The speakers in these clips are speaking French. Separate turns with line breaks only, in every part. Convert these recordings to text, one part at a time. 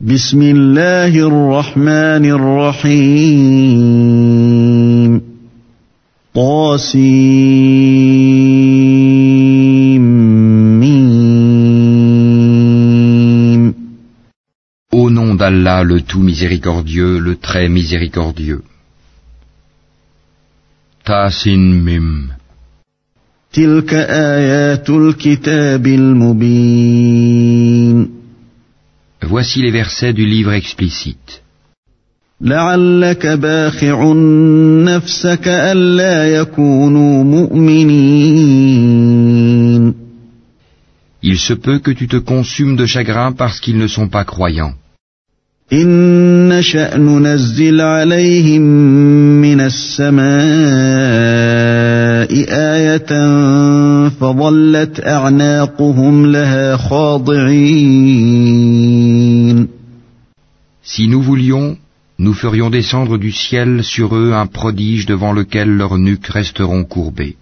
بسم الله الرحمن الرحيم طاسيم
Au nom d'Allah le tout miséricordieux, le très miséricordieux. Tasin Mim.
تلك آيات الكتاب المبين
Voici les versets du livre explicite.
لعلك باخع نفسك ألا يكونوا مؤمنين
Il se peut que tu te consumes de chagrin parce qu'ils ne sont pas croyants.
إن نشأ ننزل عليهم من السماء آية فظلت أعناقهم لها خاضعين
Si nous voulions, nous ferions descendre du ciel sur eux un prodige devant lequel leurs nuques resteront courbées.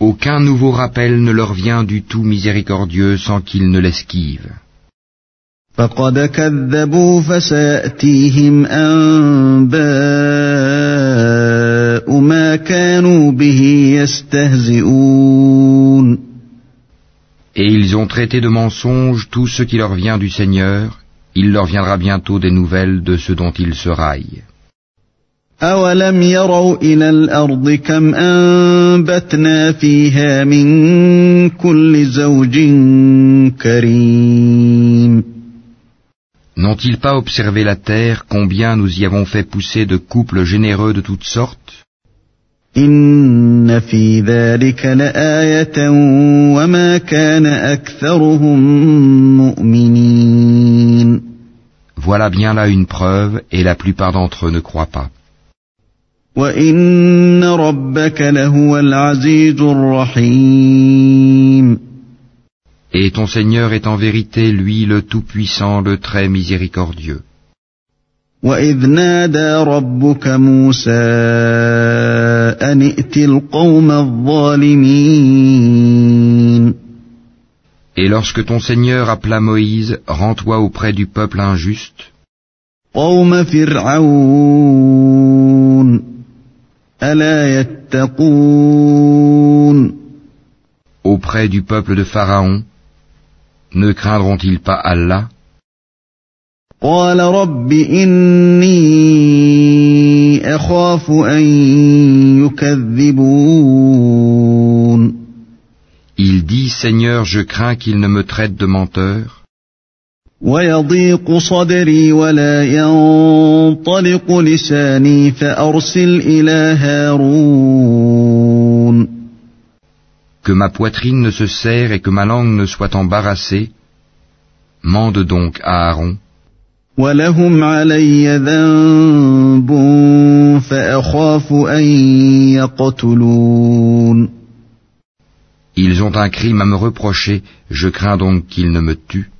Aucun nouveau rappel ne leur vient du tout miséricordieux sans qu'ils ne l'esquivent.
فقد كذبوا فسيأتيهم أنباء ما كانوا به يستهزئون
Et ils ont traité de mensonge tout ce qui leur vient du Seigneur, il leur viendra bientôt des nouvelles de ce dont ils se raillent.
أولم يروا إلى الأرض كم أنبتنا فيها من كل زوج كريم
N'ont-ils pas observé la terre combien nous y avons fait pousser de couples généreux de toutes sortes? Voilà bien là une preuve et la plupart d'entre eux ne croient pas. Et ton Seigneur est en vérité, lui, le Tout-Puissant, le Très Miséricordieux.
وإذ نادى ربك موسى أن ائت القوم الظالمين
Et lorsque ton Seigneur appela Moïse, rends-toi auprès du peuple injuste,
قوم فرعون ألا يتقون
auprès du peuple de Pharaon, ne craindront-ils pas Allah
قال رب إني أخاف أن يكذبون
Il dit, Seigneur, je crains qu'il ne me traite de menteur,
ويضيق صدري ولا ينطلق لساني فأرسل إلى هارون
que ma poitrine ne se serre et que ma langue ne soit embarrassée, mande donc à Aaron. Ils ont un crime à me reprocher, je crains donc qu'ils ne me tuent.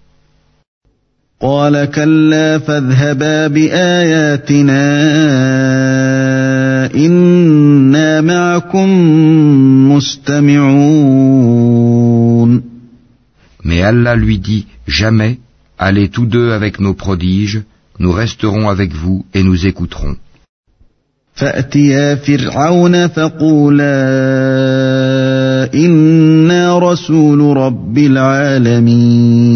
قال كلا فاذهبا بآياتنا إنا معكم مستمعون
Mais Allah lui dit, Jamais, allez tous deux avec nos prodiges, nous resterons avec vous et nous écouterons.
فأتيا فرعون فقولا إنا رسول رب العالمين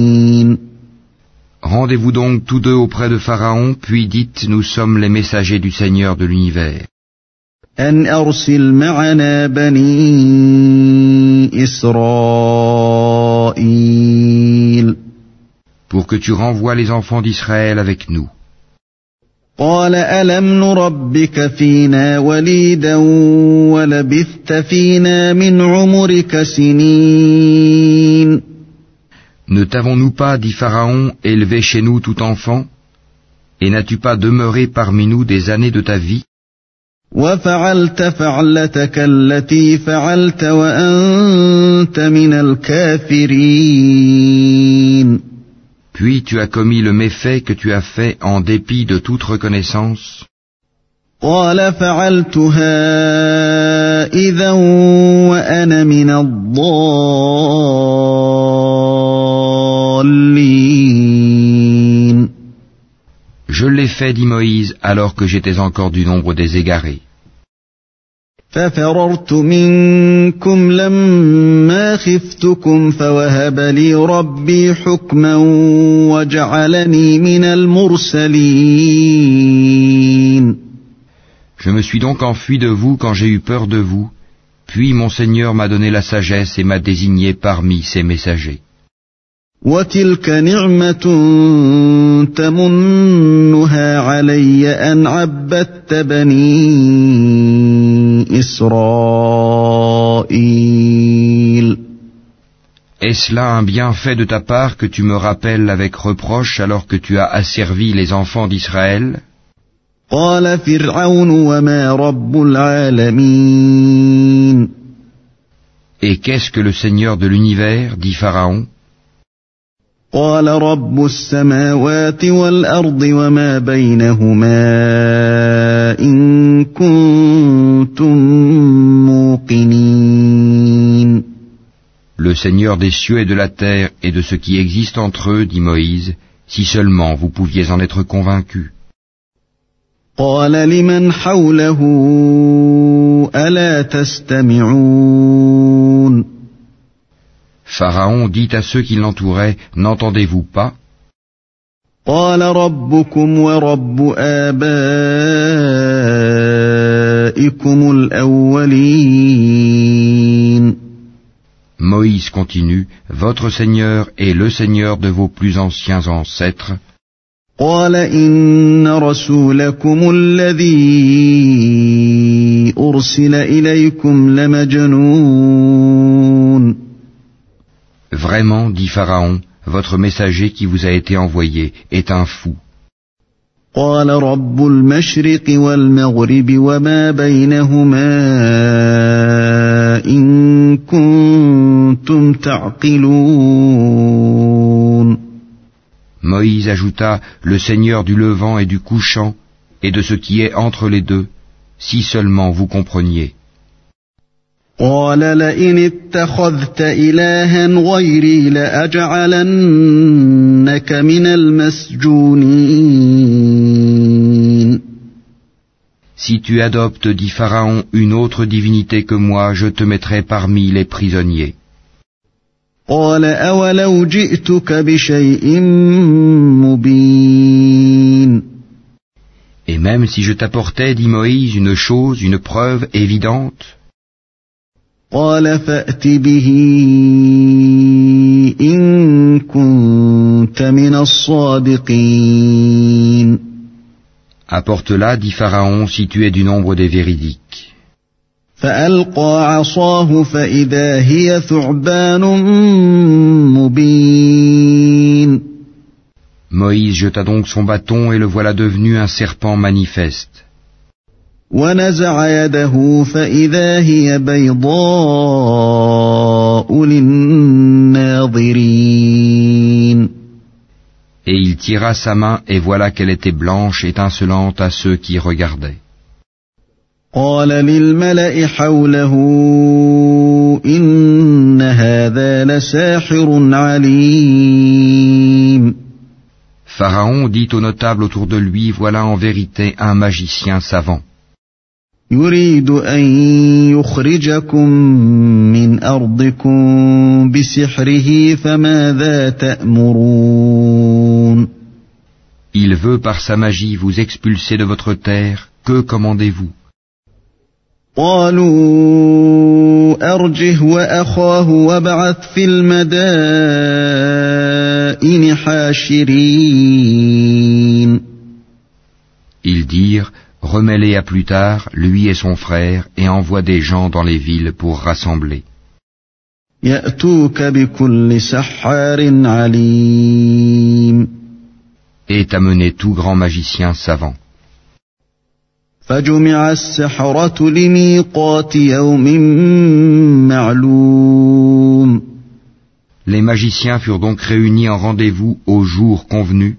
Rendez-vous donc tous deux auprès de Pharaon, puis dites, Nous sommes les messagers du Seigneur de l'univers.
أن أرسل معنا بني إسرائيل
pour que tu renvoies les enfants d'Israël avec nous.
قال ألم نربك فينا وليدا ولبثت فينا من عمرك سنين
Ne t'avons-nous pas, dit Pharaon, élevé chez nous tout enfant Et n'as-tu pas demeuré parmi nous des années de ta vie
وفعلت فعلتك التي فعلت وأنت من الكافرين
Puis tu as commis le méfait que tu as fait en dépit de toute reconnaissance.
قال فعلتها إذا وأنا من الضالين
Je l'ai fait, dit Moïse, alors que j'étais encore du nombre des égarés.
ففررت منكم لما خفتكم فوهب لي ربي حكما وجعلني من المرسلين
Je me suis donc enfui de vous quand j'ai eu peur de vous, puis mon Seigneur m'a donné la sagesse et m'a désigné parmi ses messagers.
وتلك نعمة تمنها علي أن عبدت بني إسرائيل
Est-ce là un bienfait de ta part que tu me rappelles avec reproche alors que tu as asservi les enfants d'Israël
قال فرعون وما رب العالمين
Et qu'est-ce que le Seigneur de l'univers dit Pharaon
قال رب السماوات والأرض وما بينهما إن كنتم موقنين
Le Seigneur des cieux et de la terre et de ce qui existe entre eux, dit Moïse, si seulement vous pouviez en être convaincus.
قال لمن حوله ألا تستمعون
Pharaon dit à ceux qui l'entouraient, N'entendez-vous pas
قال ربكم ورب آبائكم الأولين
Moïse continue, Votre Seigneur est le Seigneur de vos plus anciens ancêtres.
قال إن رسولكم الذي أرسل إليكم لمجنون
Vraiment, dit Pharaon, votre messager qui vous a été envoyé est un fou.
قال رب المشرق والمغرب وما بينهما إن كنتم تعقلون
Moïse ajouta, Le Seigneur du levant et du couchant, et de ce qui est entre les deux, si seulement vous compreniez.
قال لئن اتخذت إلها غيري لأجعلنك من المسجونين
Si tu adoptes, dit Pharaon, une autre divinité que moi, je te mettrai parmi les prisonniers.
قال أولو جئتك بشيء مبين
Et même si je t'apportais, dit Moïse, une chose, une preuve évidente,
قال فأت به إن كنت من الصادقين
apporte-la, dit Pharaon, si tu es du nombre des véridiques.
فألقى عصاه فإذا هي ثعبان مبين
Moïse jeta donc son bâton et le voilà devenu un serpent manifeste.
ونزع يده فإذا هي بيضاء للناظرين
Et il tira sa main et voilà qu'elle était blanche, étincelante à ceux qui regardaient.
قال للملأ حوله إن هذا لساحر عليم
Pharaon dit aux notables autour de lui, voilà en vérité un magicien savant.
يريد أن يخرجكم من أرضكم بسحره فماذا تأمرون؟
Il veut par sa magie vous expulser de votre terre, que commandez-vous?
قالوا أرجه وأخاه وابعث في المدائن حاشرين.
remêlés à plus tard, lui et son frère, et envoie des gens dans les villes pour rassembler. Et amené tout grand magicien savant. Les magiciens furent donc réunis en rendez-vous au jour convenu,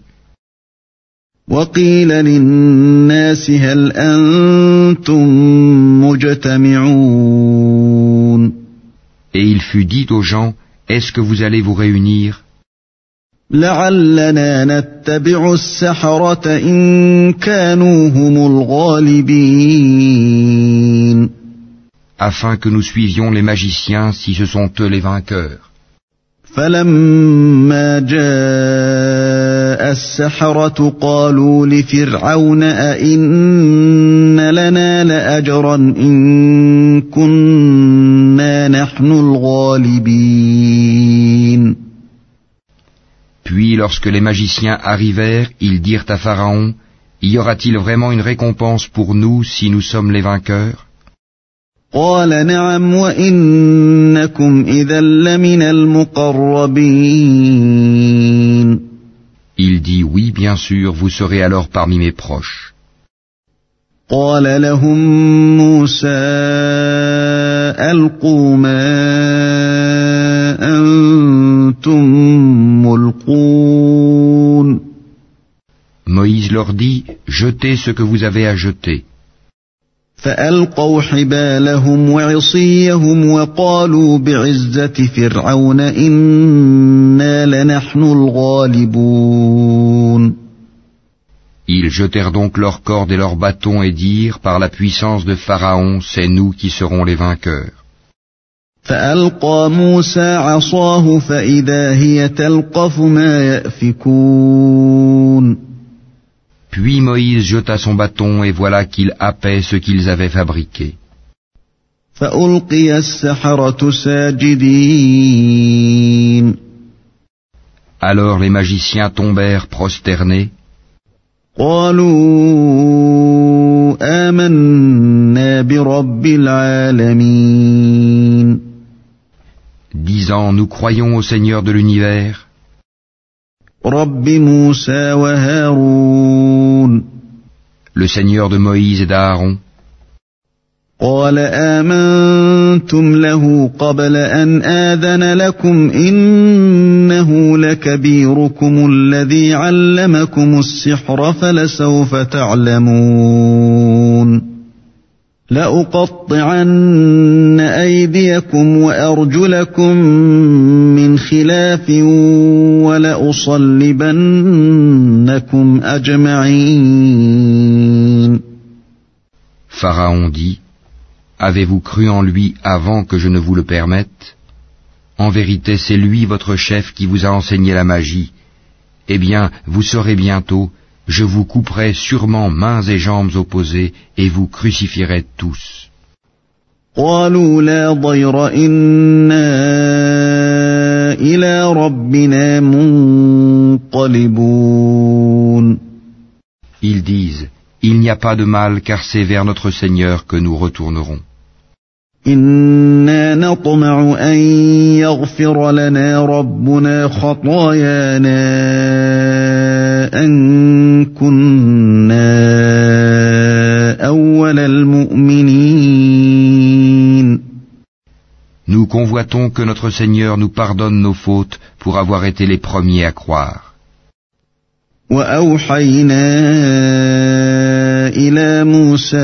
وقيل للناس هل أنتم مجتمعون
Et il fut dit aux gens, Est-ce que vous allez vous réunir
لعلنا نتبع السحرة إن كانوا هم الغالبين
afin que nous suivions les magiciens si ce sont eux les vainqueurs.
فلما جاء السحرة قالوا لفرعون أئن لنا لأجرا إن كنا نحن الغالبين
Puis lorsque les magiciens arrivèrent, ils dirent à Pharaon, Y aura-t-il vraiment une récompense pour nous si nous sommes les vainqueurs
قال نعم وإنكم إذا لمن المقربين
Il dit Oui, bien sûr, vous serez alors parmi mes proches.
قال لهم موسى ألقوا ما أنتم ملقون
Moïse leur dit Jetez ce que vous avez à jeter.
فألقوا حبالهم وعصيهم وقالوا بعزة فرعون إنا لنحن الغالبون
Ils jetèrent donc leurs cordes et leurs bâtons et dirent Par la puissance de Pharaon, c'est nous qui serons les vainqueurs.
فألقى موسى عصاه فإذا هي تلقف ما يأفكون
Puis Moïse jeta son bâton et voilà qu'il happait ce qu'ils avaient fabriqué. Alors les magiciens tombèrent prosternés. Disant, nous croyons au Seigneur de l'univers. Le Seigneur de Moïse et d'Aaron.
قال آمنتم له قبل أن آذن لكم إنه لكبيركم الذي علمكم السحر فلسوف تعلمون لأقطعن أيديكم وأرجلكم من خلاف ولأصلبنكم أجمعين
Pharaon dit Avez-vous cru en lui avant que je ne vous le permette En vérité, c'est lui votre chef qui vous a enseigné la magie. Eh bien, vous saurez bientôt, je vous couperai sûrement mains et jambes opposées et vous crucifierai tous.
قالوا لا ضير إنا إلى ربنا منقلبون
Ils disent Il n'y a pas de mal car c'est vers notre Seigneur que nous retournerons.
إنا نطمع أن يغفر لنا ربنا خطايانا أن كنا أول المؤمنين
convoitons que notre Seigneur nous pardonne nos fautes pour avoir été les premiers à croire.
وأوحينا إلى موسى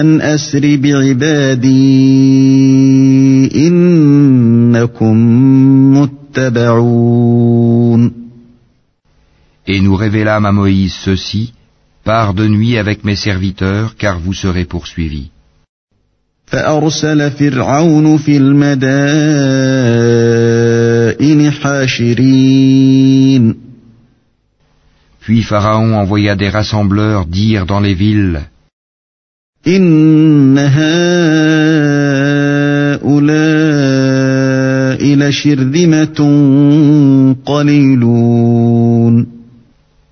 أن أسر بعبادي إنكم متبعون
Et nous révélâmes à Moïse ceci, pars de nuit avec mes serviteurs, car vous serez poursuivis.
فأرسل فرعون في المدائن حاشرين
Puis Pharaon envoya des rassembleurs dire dans les villes,
إن هؤلاء لشرذمة قليلون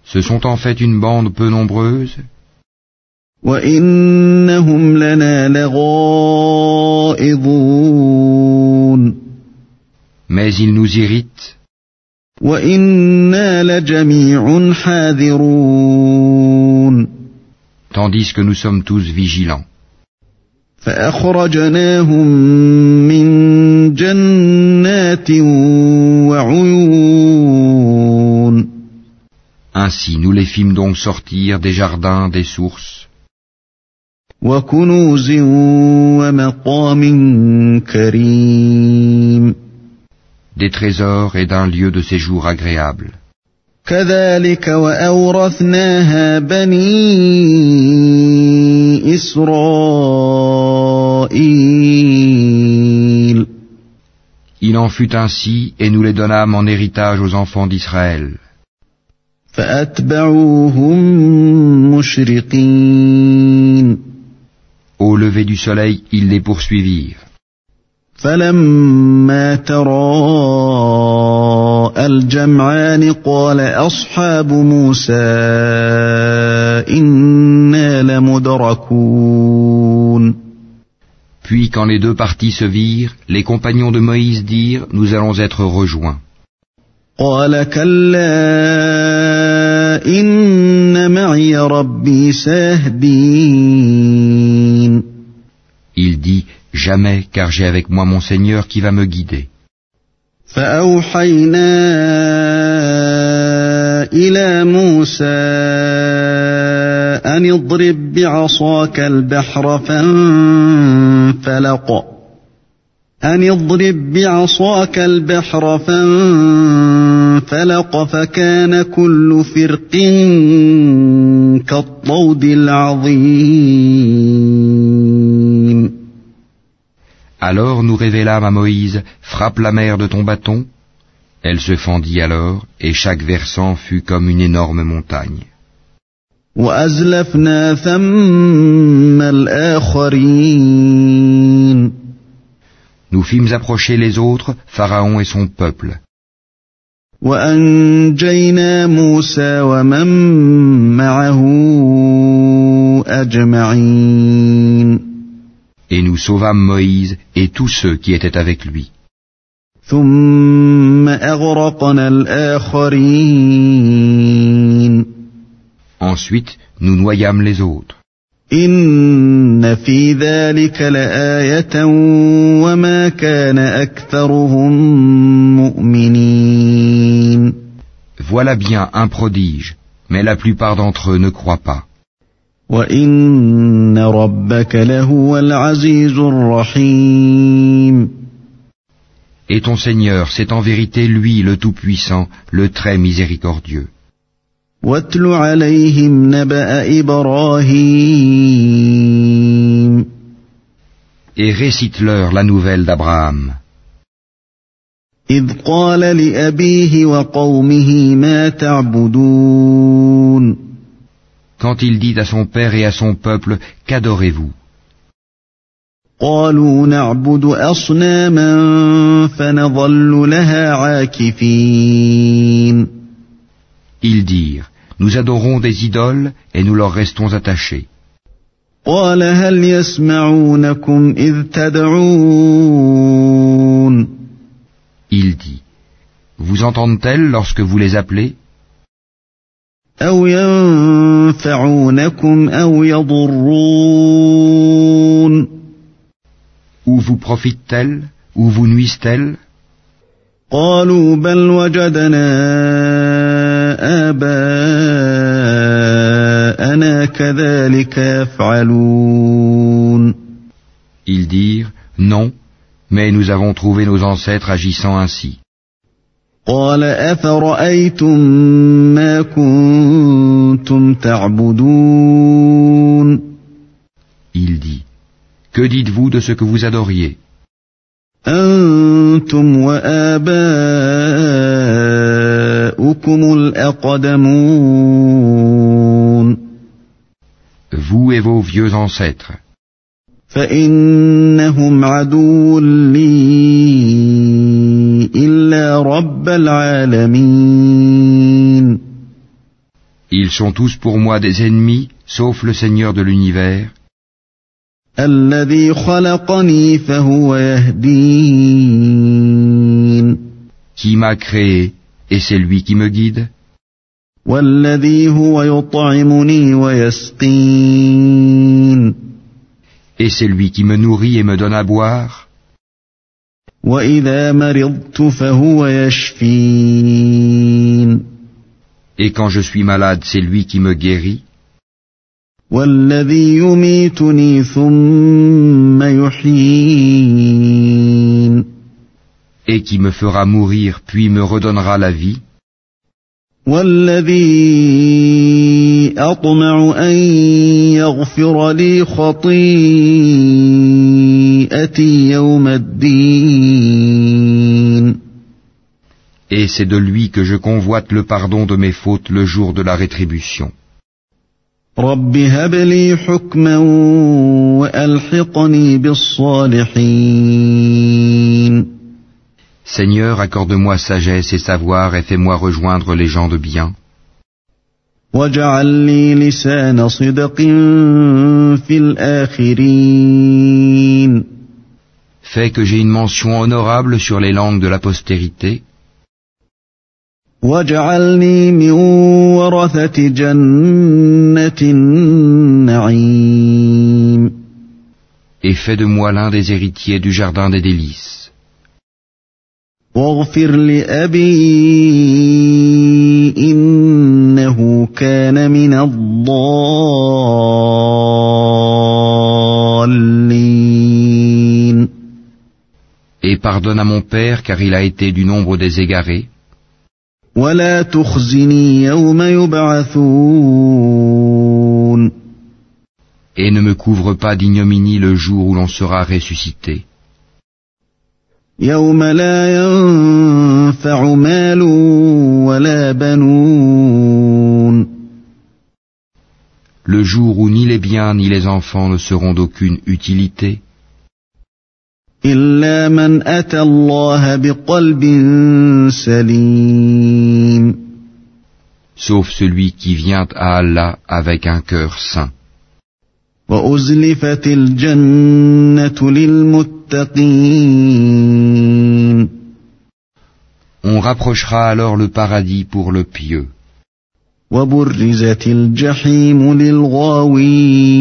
Ce sont en fait une bande peu nombreuse,
وإنهم لنا لغائظون
mais ils nous irritent,
وإنا لجميع حاذرون
tandis que nous sommes tous vigilants.
فأخرجناهم من جنات وعيون
Ainsi nous les fîmes donc sortir des jardins, des sources, Des trésors et d'un lieu de séjour agréable. Il en fut ainsi et nous les donnâmes en héritage aux enfants d'Israël
فأتبعوهم مشرقين
Au lever du soleil, ils les poursuivirent.
فلما تراءى الجمعان قال أصحاب موسى إنا لمدركون
Puis quand les deux parties se virent, les compagnons de Moïse dirent, Nous allons être rejoints.
قال كلا إن معي ربي سيهدين
Il dit, Jamais, car j'ai avec moi mon Seigneur qui va me guider.
فأوحينا إلى موسى أن اضرب بعصاك البحر فانفلق أن اضرب بعصاك البحر فانفلق فكان كل فرق كالطود العظيم
Alors nous révélâmes à Moïse, Frappe la mer de ton bâton. Elle se fendit alors, et chaque versant fut comme une énorme montagne. Nous fîmes approcher les autres, Pharaon et son peuple et nous sauvâmes Moïse et tous ceux qui étaient avec lui. Ensuite, nous noyâmes les autres. Voilà bien un prodige, mais la plupart d'entre eux ne croient pas.
وإن ربك لهو العزيز الرحيم
Et ton Seigneur, c'est en vérité lui le Tout-Puissant, le très miséricordieux.
واتل عليهم نبأ إبراهيم
Et récite-leur la nouvelle d'Abraham.
إذ قال لأبيه وقومه ما تعبدون
quand il dit à son père et à son peuple Qu'adorez-vous Ils dirent Nous adorons des idoles et nous leur restons attachés. Il dit Vous entendent-elles lorsque vous les appelez
أو ينفعونكم أو يضرون
Ou vous profitent-elles Ou vous nuisent-elles
قالوا بل وجدنا آباءنا كذلك يفعلون
Ils dirent, Non, mais nous avons trouvé nos ancêtres agissant ainsi.
قال أفرأيتم ما كنتم تعبدون
Il dit, Que dites-vous de ce que vous adoriez?
أنتم وآباؤكم الأقدمون.
Vous et vos vieux ancêtres.
فإنهم عدو لي.
Ils sont tous pour moi des ennemis, sauf le Seigneur de l'univers. Qui m'a créé, et c'est lui qui me guide. Et c'est lui qui me nourrit et me donne à boire. Et quand je suis malade, c'est lui qui me guérit. Et qui me fera mourir puis me redonnera la vie.
والذي أطمع أن يغفر لي خطيئتي يوم الدين
Et c'est de lui que je convoite le pardon de mes fautes le jour de la rétribution.
رب هب لي حكما وألحقني بالصالحين
Seigneur, accorde-moi sagesse et savoir et fais-moi rejoindre les gens de bien. Fais que j'ai une mention honorable sur les langues de la postérité. Et fais de moi l'un des héritiers du jardin des délices.
واغفر لأبي إنه كان من الضالين
Et pardonne à mon père car il a été du nombre des égarés.
ولا تخزني يوم يبعثون
Et ne me couvre pas d'ignominie le jour où l'on sera ressuscité.
يوم لا ينفع مال ولا بنون
Le jour où ni les biens ni les enfants ne seront d'aucune utilité,
إلا من أتى الله بقلب سليم
sauf celui qui vient à Allah avec un cœur saint.
وأزلفت الجنة للمتقين
On rapprochera alors le paradis pour le pieux,
وبرزت الجحيم للغاوين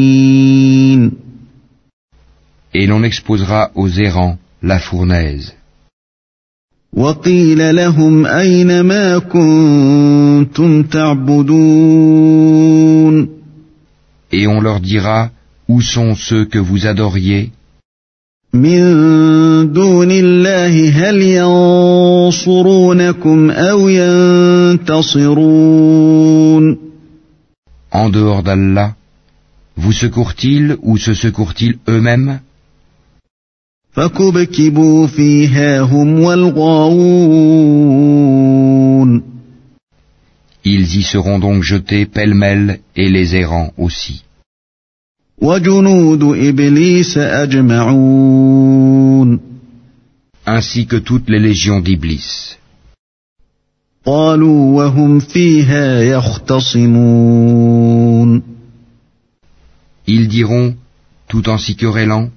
et l'on exposera aux errants la fournaise.
وقيل لهم أين ما كنتم تعبدون
Et on leur dira, où sont ceux que vous adoriez? En dehors d'Allah, vous secourent-ils ou se secourent-ils eux-mêmes? Ils y seront donc jetés pêle-mêle et les errants aussi. Ainsi que toutes les légions d'Iblis. Ils diront, tout en s'y querellant,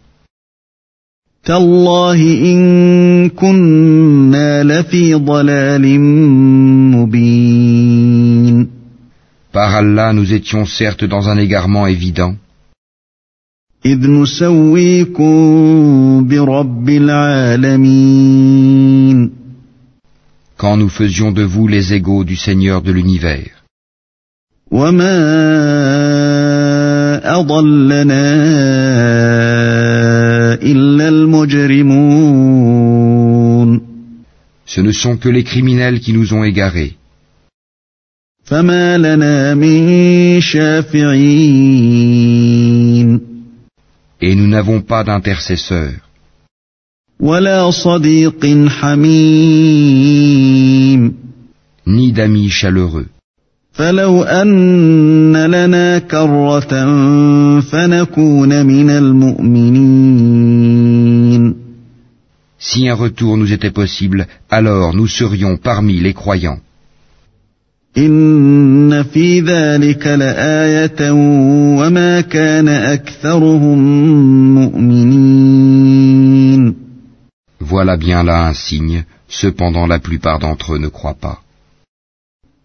Par Allah, nous étions certes dans un égarement évident. quand nous faisions de vous les égaux du Seigneur de l'univers.
وما أضلنا إلا المجرمون
Ce ne sont que les criminels qui nous ont égarés.
فما لنا من شافعين
et nous n'avons pas d'intercesseur. Ni d'amis chaleureux. Si un retour nous était possible, alors nous serions parmi les croyants.
إن في ذلك لآية وما كان أكثرهم مؤمنين
Voilà bien là un signe, cependant la plupart d'entre eux ne croient pas.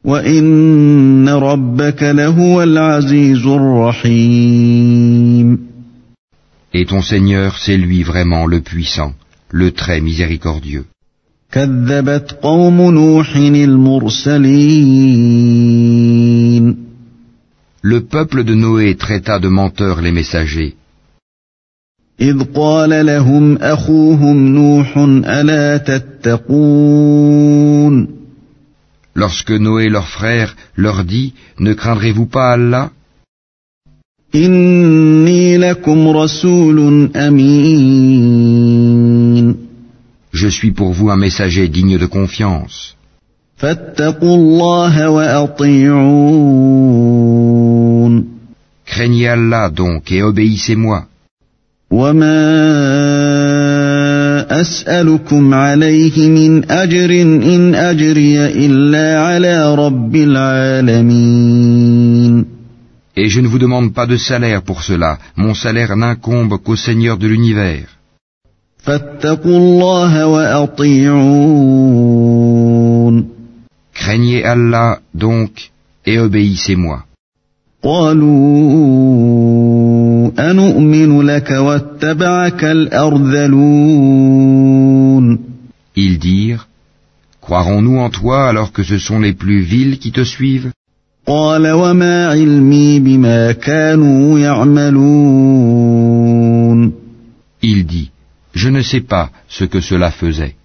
وإن ربك لهو العزيز الرحيم
Et ton Seigneur, c'est lui vraiment le puissant, le très miséricordieux.
كذبت قوم نوح المرسلين
Le peuple de Noé traita de menteurs les messagers.
إذ قال لهم أخوهم نوح ألا تتقون
Lorsque Noé leur frère leur dit, Ne craindrez-vous pas Allah
إني لكم رسول أمين
Je suis pour vous un messager digne de confiance. Craignez Allah donc et obéissez-moi. Et je ne vous demande pas de salaire pour cela, mon salaire n'incombe qu'au Seigneur de l'univers. Craignez Allah donc et obéissez-moi. Ils dirent, croirons-nous en toi alors que ce sont les plus vils qui te suivent? sais pas ce que cela faisait.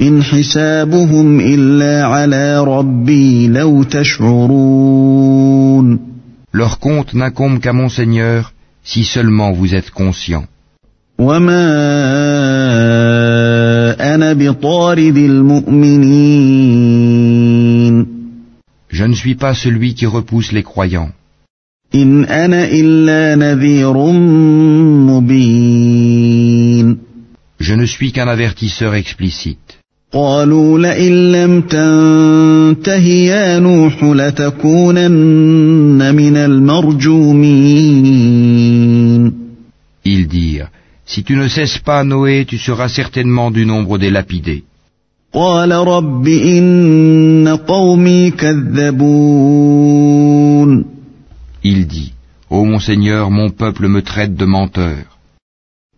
إن حسابهم إلا على ربي لو تشعرون
Leur compte n'incombe qu'à mon Seigneur, si seulement vous êtes conscient.
وما أنا بطارد المؤمنين
Je ne suis pas celui qui repousse les croyants.
إن أنا إلا نذير مبين
Je ne suis qu'un avertisseur explicite.
قالوا لئن لم تنته يا نوح لتكونن من المرجومين
Ils dirent, Si tu ne cesses pas, Noé, tu seras certainement du nombre des lapidés.
قال رب إن قومي كذبون
Il dit, Ô mon Seigneur, mon peuple me traite de menteur.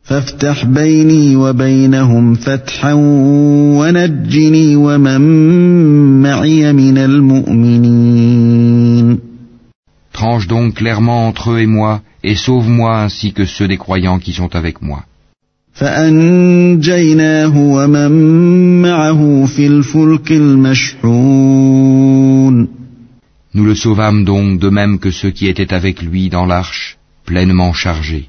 فافتح بيني وبينهم فتحا ونجني ومن معي من المؤمنين
Tranche donc clairement entre eux et moi, et sauve-moi ainsi que ceux des croyants qui sont avec moi.
فأنجيناه ومن معه في الفلك المشحون
Nous le sauvâmes donc de même que ceux qui étaient avec lui dans l'arche, pleinement chargés.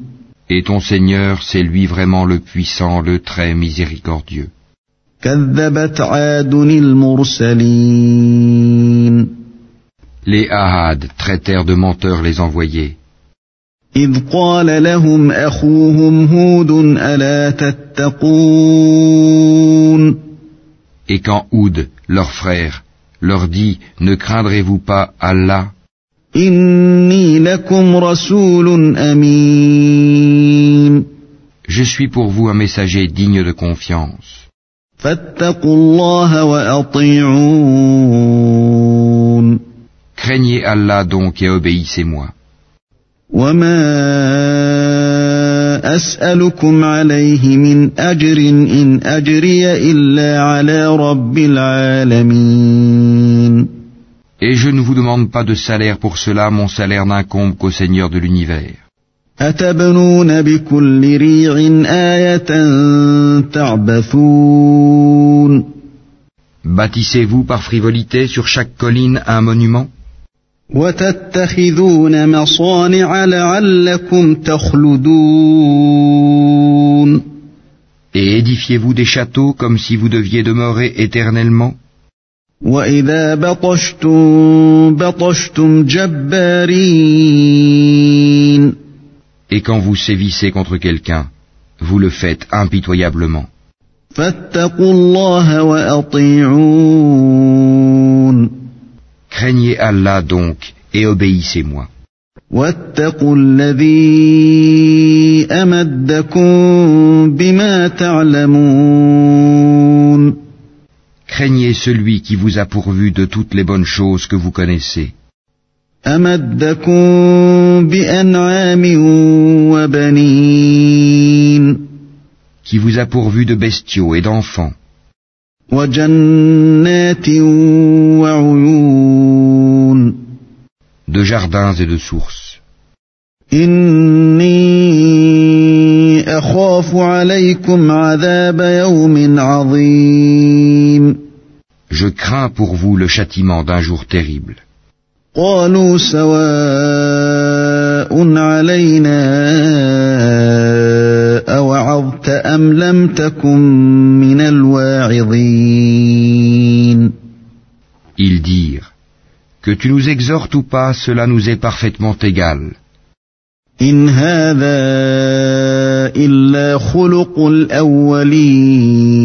Et ton Seigneur, c'est lui vraiment le puissant, le très miséricordieux. Les Ahad traitèrent de menteurs les envoyés. Et quand Oud, leur frère, leur dit Ne craindrez-vous pas Allah?
إني لكم رسول أمين.
Je suis pour vous un messager digne de confiance.
فاتقوا الله وأطيعون.
Craignez Allah donc et obéissez-moi.
وما أسألكم عليه من أجر إن أجري إلا على رب العالمين.
Et je ne vous demande pas de salaire pour cela, mon salaire n'incombe qu'au Seigneur de l'univers. Bâtissez-vous par frivolité sur chaque colline un monument? Et édifiez-vous des châteaux comme si vous deviez demeurer éternellement?
وإذا بطشتم بطشتم جبارين
Et quand vous sévissez contre quelqu'un, vous le faites impitoyablement.
فاتقوا الله وأطيعون
Craignez Allah donc et obéissez-moi.
واتقوا الذي أمدكم بما تعلمون
Craignez celui qui vous a pourvu de toutes les bonnes choses que vous connaissez.
أمدكم بأنعام وبنين
qui vous a pourvu de bestiaux et d'enfants,
وجنات وعيون
de jardins et de sources.
إني أخاف عليكم عذاب يوم عظيم
Je crains pour vous le châtiment d'un jour terrible.
قالوا سواء علينا أوعظت أم لم تكن من الواعظين
Ils dirent, Que tu nous exhortes ou pas, cela nous est parfaitement égal.
إن هذا إلا خلق الأولين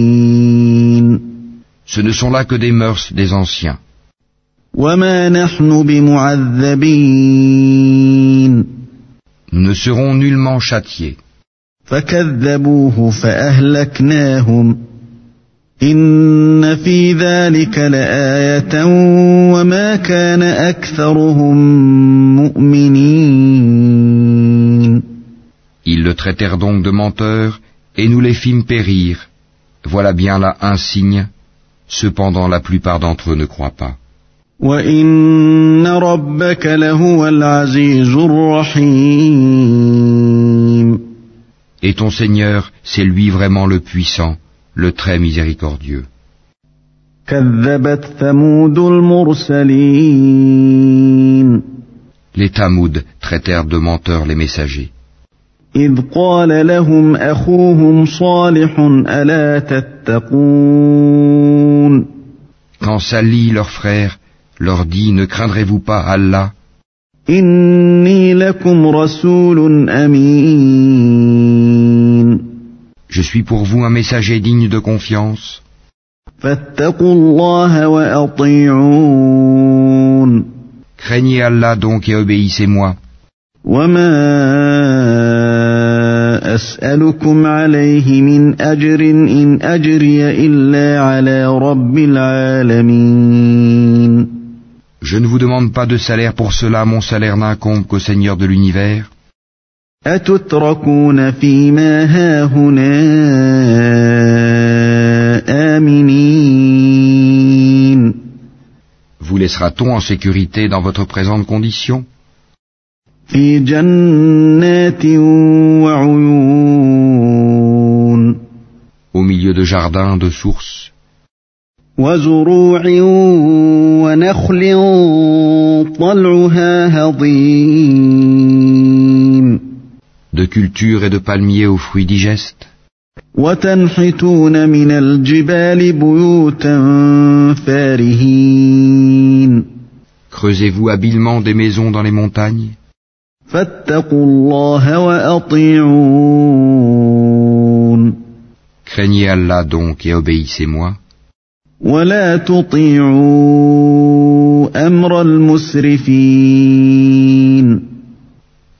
Ce ne sont là que des mœurs des anciens.
وما نحن بمعذبين
Nous ne serons nullement châtiés.
فكذبوه فأهلكناهم إن في ذلك لآية وما كان أكثرهم مؤمنين
Ils le traitèrent donc de menteur, et nous les fîmes périr. Voilà bien là un signe. Cependant la plupart d'entre eux ne croient pas. Et ton Seigneur, c'est lui vraiment le puissant, le très miséricordieux. Les Tamoud traitèrent de menteurs les messagers.
إذ قال لهم أخوهم صالح ألا تتقون
Quand Sali, leur frère, leur dit Ne craindrez-vous pas Allah
إني لكم رسول أمين
Je suis pour vous un messager digne de confiance.
فاتقوا الله وأطيعون
Craignez Allah donc et obéissez-moi.
وما أسألكم عليه من أجر إن أجري إلا على رب العالمين
Je ne vous demande pas de salaire pour cela, mon salaire n'incombe qu'au Seigneur de l'univers.
أتتركون فيما هاهنا آمنين
Vous laissera-t-on en sécurité dans votre présente condition
في جنات وعيون
Au milieu de jardins, de sources,
وزروع ونخل طلعها هضيم
de cultures et de palmiers aux fruits digestes
وتنحتون من الجبال بيوتا فارهين
Creusez-vous habilement des maisons dans les montagnes
فاتقوا الله وأطيعون
Craignez Allah donc et obéissez-moi.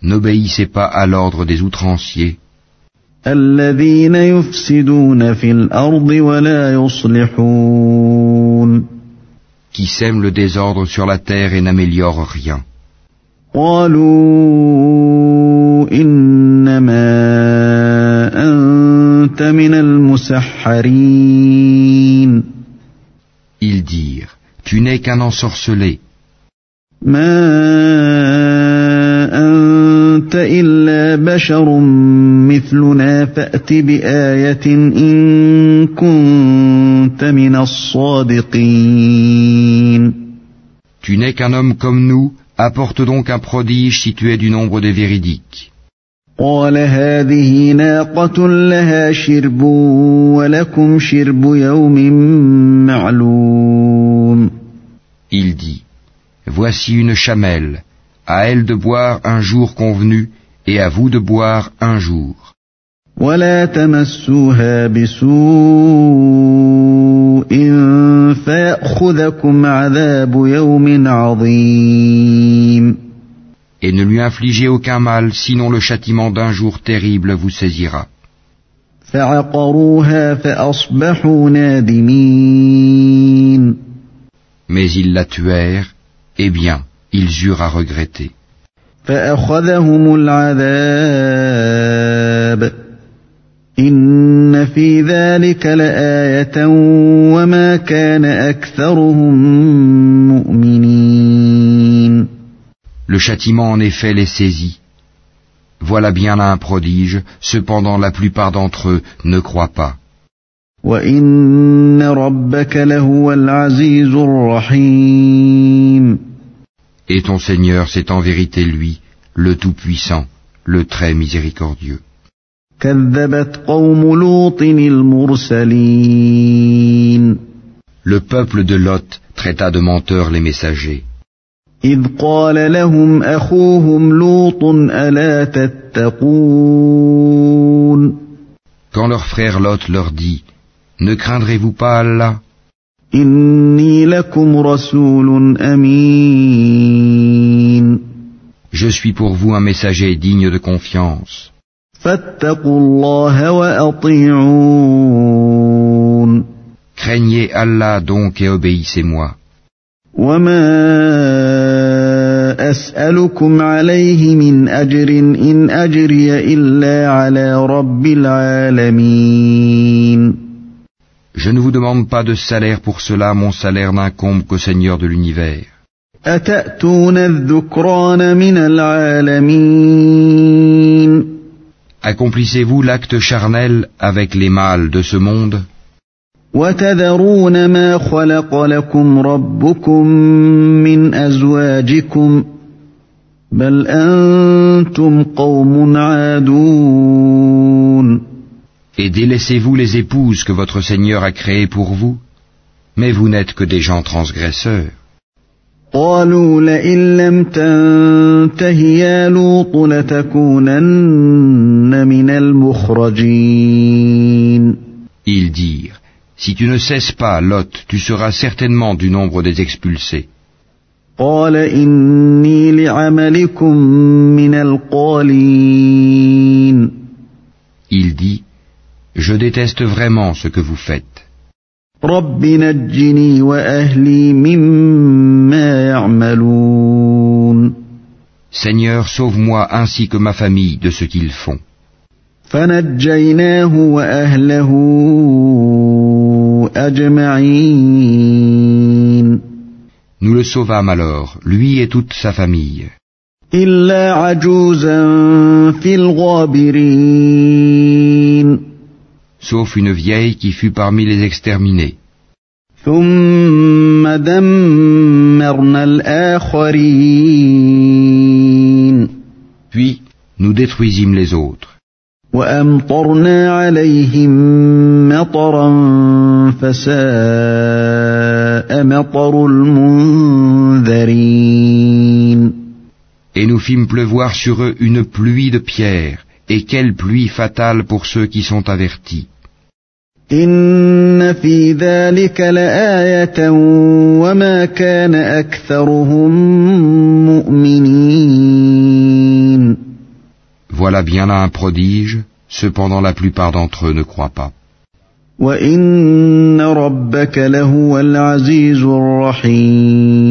N'obéissez pas à l'ordre des outranciers. Qui sèment le désordre sur la terre et n'améliore rien.
قالوا إنما أنت من المسحرين.
Ils dirent, Tu n'es qu'un ensorcelé,
ما أنت إلا بشر مثلنا فأت بآية إن كنت من الصادقين.
Tu n'es qu'un homme comme nous, apporte donc un prodige si tu es du nombre des véridiques.
قال هذه ناقة لها شرب ولكم شرب يوم معلوم
Il dit, Voici une chamelle, à elle de boire un jour convenu, et à vous de boire un jour.
ولا تمسوها بسوء
Et ne lui infligez aucun mal, sinon le châtiment d'un jour terrible vous saisira. Mais ils la tuèrent, eh bien, ils eurent à regretter.
إن في ذلك لآية وما كان أكثرهم مؤمنين
Le châtiment en effet les saisit. Voilà bien là un prodige, cependant la plupart d'entre eux ne croient pas.
وإن ربك لهو العزيز الرحيم
Et ton Seigneur, c'est en vérité lui, le Tout-Puissant, le Très Miséricordieux. Le peuple de Lot traita de menteurs les messagers. Quand leur frère Lot leur dit, Ne craindrez-vous pas Allah? Je suis pour vous un messager digne de confiance.
فاتقوا الله وأطيعون
Craignez Allah donc et obéissez-moi.
وما أسألكم عليه من أجر إن أجري إلا على رب العالمين
Je ne vous demande pas de salaire pour cela, mon salaire n'incombe qu'au Seigneur de l'univers.
أتأتون الذكران من العالمين
Accomplissez-vous l'acte charnel avec les mâles de ce monde
وتذرون ما خلق لكم ربكم من أزواجكم بل أنتم قوم عادون
et délaissez-vous les épouses que votre Seigneur a créées pour vous Mais vous n'êtes que des gens transgresseurs.
قالوا لئن لم تنته يا لوط لتكونن من المخرجين
Ils dirent, Si tu ne cesses pas, Lot, tu seras certainement du nombre des expulsés.
قال إني لعملكم من القالين
Il dit, Je déteste vraiment ce que vous faites.
رب نجني وأهلي مما يعملون
Seigneur, sauve-moi ainsi que ma famille de ce qu'ils font.
فنجيناه وأهله أجمعين
Nous le sauvâmes alors, lui et toute sa famille,
إلا عجوزا في الغابرين
sauf une vieille qui fut parmi les exterminés. Puis nous détruisîmes les autres. Et nous fîmes pleuvoir sur eux une pluie de pierres, et quelle pluie fatale pour ceux qui sont avertis.
إن في ذلك لآية وما كان أكثرهم مؤمنين
Voilà bien là un prodige, cependant la plupart d'entre eux ne croient pas.
وإن ربك لهو العزيز الرحيم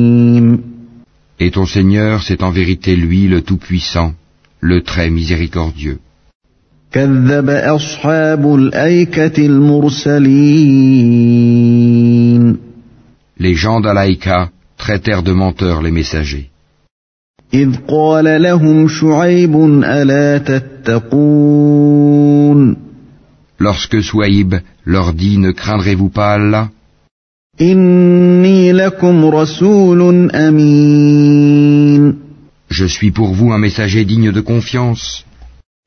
Et ton Seigneur, c'est en vérité lui le Tout-Puissant, le Très Miséricordieux.
كذب أصحاب الأيكة المرسلين
Les gens d'Alaïka traitèrent de menteurs les messagers.
إذ قال لهم شعيب ألا تتقون
Lorsque Souaïb leur dit Ne craindrez-vous pas Allah
إني لكم رسول أمين
Je suis pour vous un messager digne de confiance.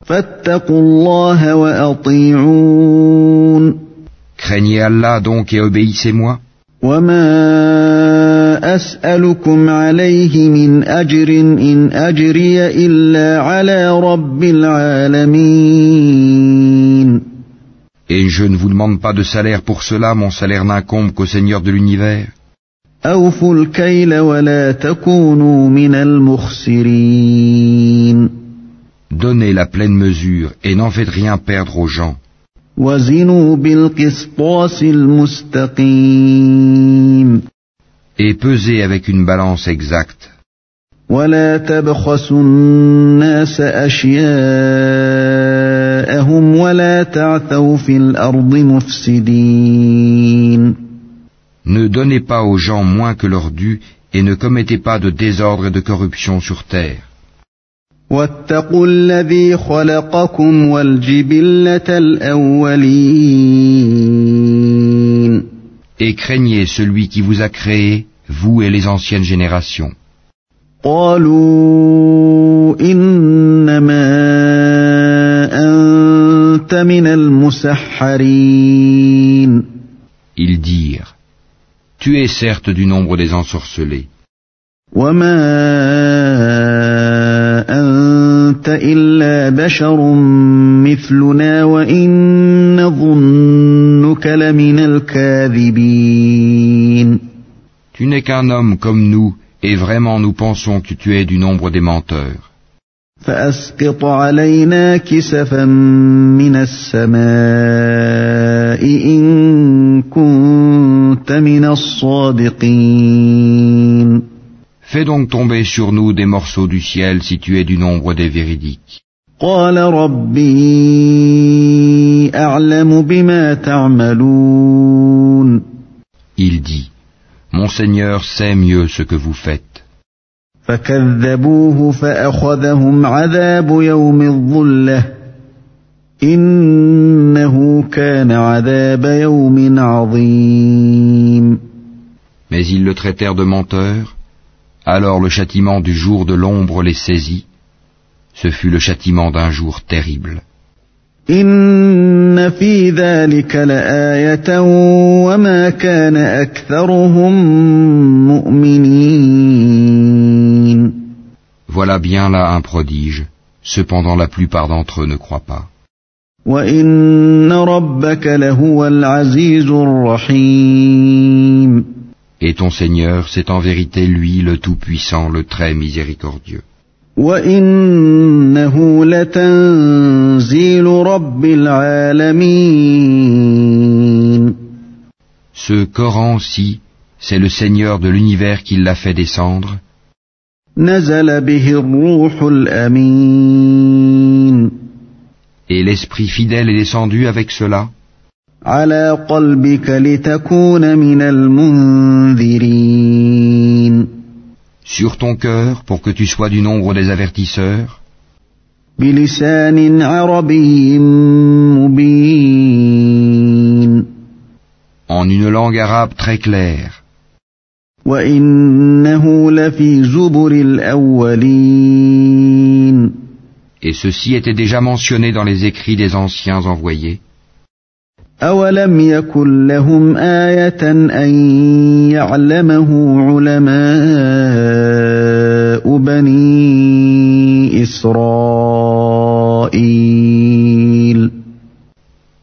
فاتقوا الله وأطيعون
Craignez Allah donc et obéissez-moi.
وما أسألكم عليه من أجر إن أجري إلا على رب العالمين
Et je ne vous demande pas de salaire pour cela, mon salaire n'incombe qu'au Seigneur de l'univers.
أوفوا الكيل ولا تكونوا من المخسرين
Donnez la pleine mesure et n'en faites rien perdre aux gens. Et pesez avec une balance exacte. Ne donnez pas aux gens moins que leur dû et ne commettez pas de désordre et de corruption sur terre.
واتقوا الذي خلقكم والجبلة الأولين
Et craignez celui qui vous a créé, vous et les anciennes générations.
قالوا إنما أنت من المسحرين
Ils dirent, Tu es certes du nombre des ensorcelés,
وما أنت إلا بشر مثلنا وإن نظنك لمن الكاذبين
tu n'es qu'un homme comme nous, et vraiment nous pensons que tu es du nombre des menteurs.
فأسقط علينا كسفا من السماء إن كنت من الصادقين
Fais donc tomber sur nous des morceaux du ciel si tu es du nombre des véridiques.
قال ربي أعلم بما تعملون
Il dit, Mon Seigneur sait mieux ce que vous faites.
فكذبوه فأخذهم عذاب يوم الظلة إنه كان عذاب يوم عظيم
Mais ils le traitèrent de menteur. Alors le châtiment du jour de l'ombre les saisit. Ce fut le châtiment d'un jour terrible.
إن في ذلك لآية وما كان أكثرهم مؤمنين
Voilà bien là un prodige. Cependant la plupart d'entre eux ne croient pas.
وإن ربك لهو العزيز الرحيم
Et ton Seigneur, c'est en vérité lui le Tout-Puissant, le Très Miséricordieux. Ce Coran-ci, c'est le Seigneur de l'univers qui l'a fait descendre. Et l'Esprit fidèle est descendu avec cela.
على قلبك لتكون من المنذرين
sur ton cœur pour que tu sois du nombre des avertisseurs,
بلسان عربي مبين
en une langue arabe très claire.
وإنه لفي زبر الأولين
Et ceci était déjà mentionné dans les écrits des anciens envoyés.
أولم يكن لهم آية أن يعلمه علماء بني إسرائيل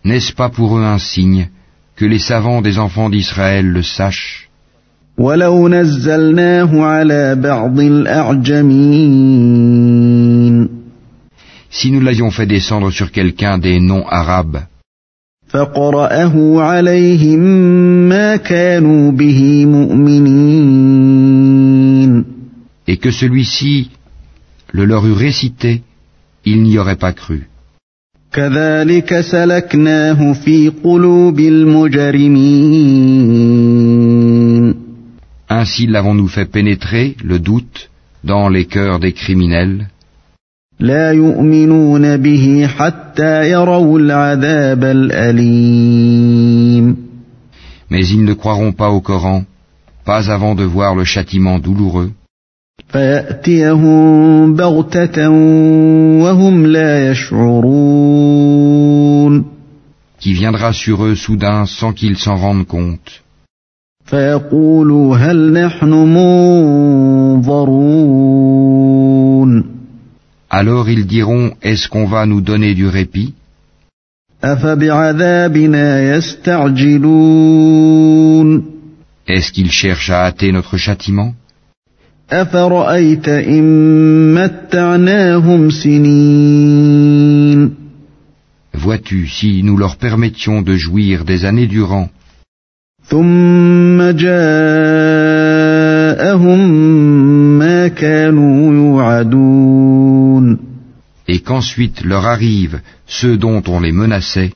N'est-ce pas pour eux un signe que les savants des enfants d'Israël le sachent
ولو نزلناه على بعض الأعجمين
Si nous l'avions fait descendre sur quelqu'un des noms arabes,
فقرأه عليهم ما كانوا به مؤمنين
et que celui-ci le leur eût récité, ils n'y auraient pas cru.
كذلك سلكناه في قلوب المجرمين
Ainsi l'avons-nous fait pénétrer, le doute, dans les cœurs des criminels,
لا يؤمنون به حتى يروا العذاب الأليم
mais ils ne croiront pas au Coran, pas avant de voir le châtiment douloureux,
فيأتيهم بغتة وهم لا يشعرون
qui viendra sur eux soudain sans qu'ils s'en rendent compte.
فيقولوا هل نحن منظرون
Alors ils diront, est-ce qu'on va nous donner du répit? Est-ce qu'ils cherchent à hâter notre châtiment? Vois-tu si nous leur permettions de jouir des années durant et qu'ensuite leur arrivent ceux dont on les menaçait,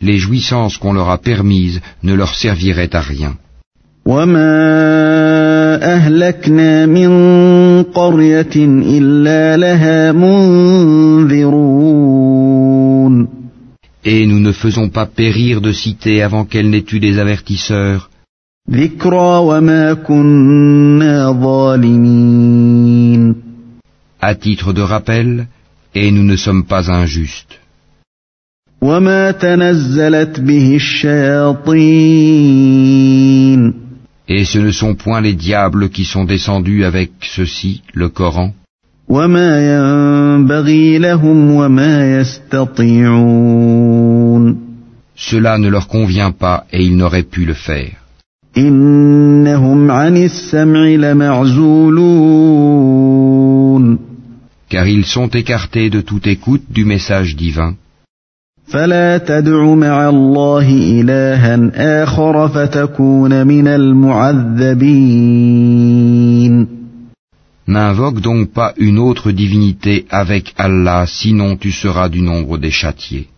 les jouissances qu'on leur a permises ne leur serviraient à rien faisons pas périr de cité avant qu'elle n'ait eu des avertisseurs. À titre de rappel, et nous ne sommes pas injustes. Et ce ne sont point les diables qui sont descendus avec ceci, le Coran.
وما ينبغي لهم وما يستطيعون
cela ne leur convient pas et ils n'auraient pu le faire.
إنهم عن السمع لمعزولون
Car ils sont écartés de toute écoute du message divin.
فلا تدع مع الله إلها آخر فتكون من المعذبين
N'invoque donc pas une autre divinité avec Allah, sinon tu seras du nombre des châtiés.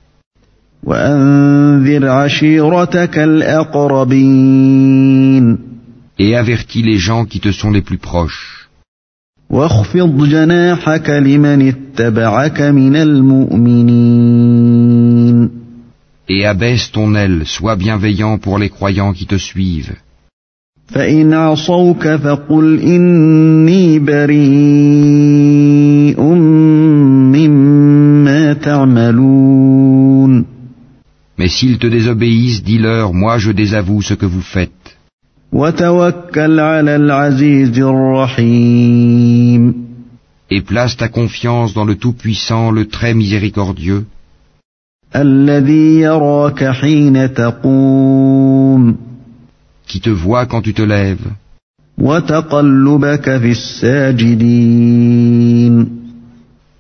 Et avertis les gens qui te sont les plus proches. Et abaisse ton aile, sois bienveillant pour les croyants qui te suivent.
فإن عصوك فقل إني بريء مما تعملون
Mais s'ils te désobéissent, dis-leur, moi je désavoue ce que vous faites.
وتوكل على العزيز الرحيم
Et place ta confiance dans le Tout-Puissant, le Très Miséricordieux,
الذي يراك حين تقوم
qui te voit quand tu te lèves,
وتقلبك في الساجدين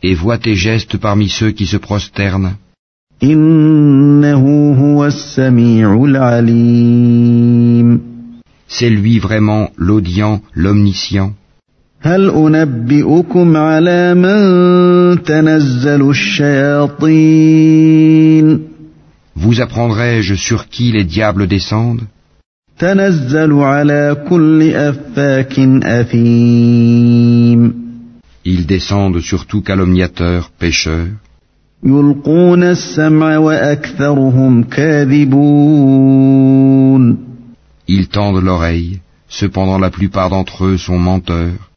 et voit tes gestes parmi ceux qui se prosternent.
إنه هو السميع العليم
C'est lui vraiment l'audient, l'omniscient.
هل أنبئكم على من تنزل الشياطين
Vous apprendrai-je sur qui les diables descendent Ils descendent sur tout calomniateur, pécheur. Ils tendent l'oreille, cependant la plupart d'entre eux sont menteurs.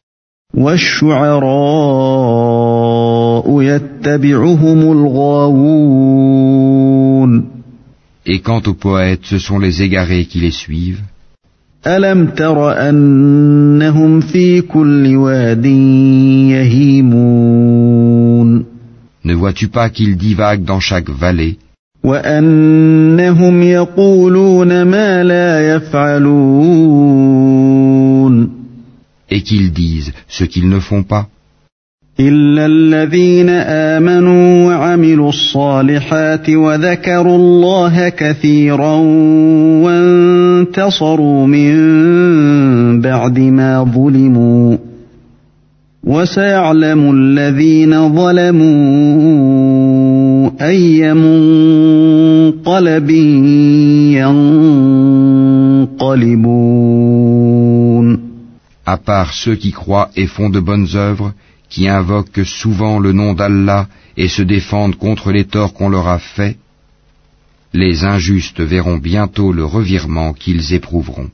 والشعراء يتبعهم الغاوون
Et quant aux poètes, ce sont les égarés qui les suivent.
ألم تر أنهم في كل واد يهيمون
Ne vois-tu pas qu'ils divaguent dans chaque vallée
وأنهم يقولون ما لا يفعلون
et qu'ils disent ce qu'ils ne font pas
إلا الذين آمنوا وعملوا الصالحات وذكروا الله كثيرا وانتصروا من بعد ما ظلموا وسيعلم الذين ظلموا أي منقلب ينقلبون
à part ceux qui croient et font de bonnes œuvres, qui invoquent souvent le nom d'Allah et se défendent contre les torts qu'on leur a faits, les injustes verront bientôt le revirement qu'ils éprouveront.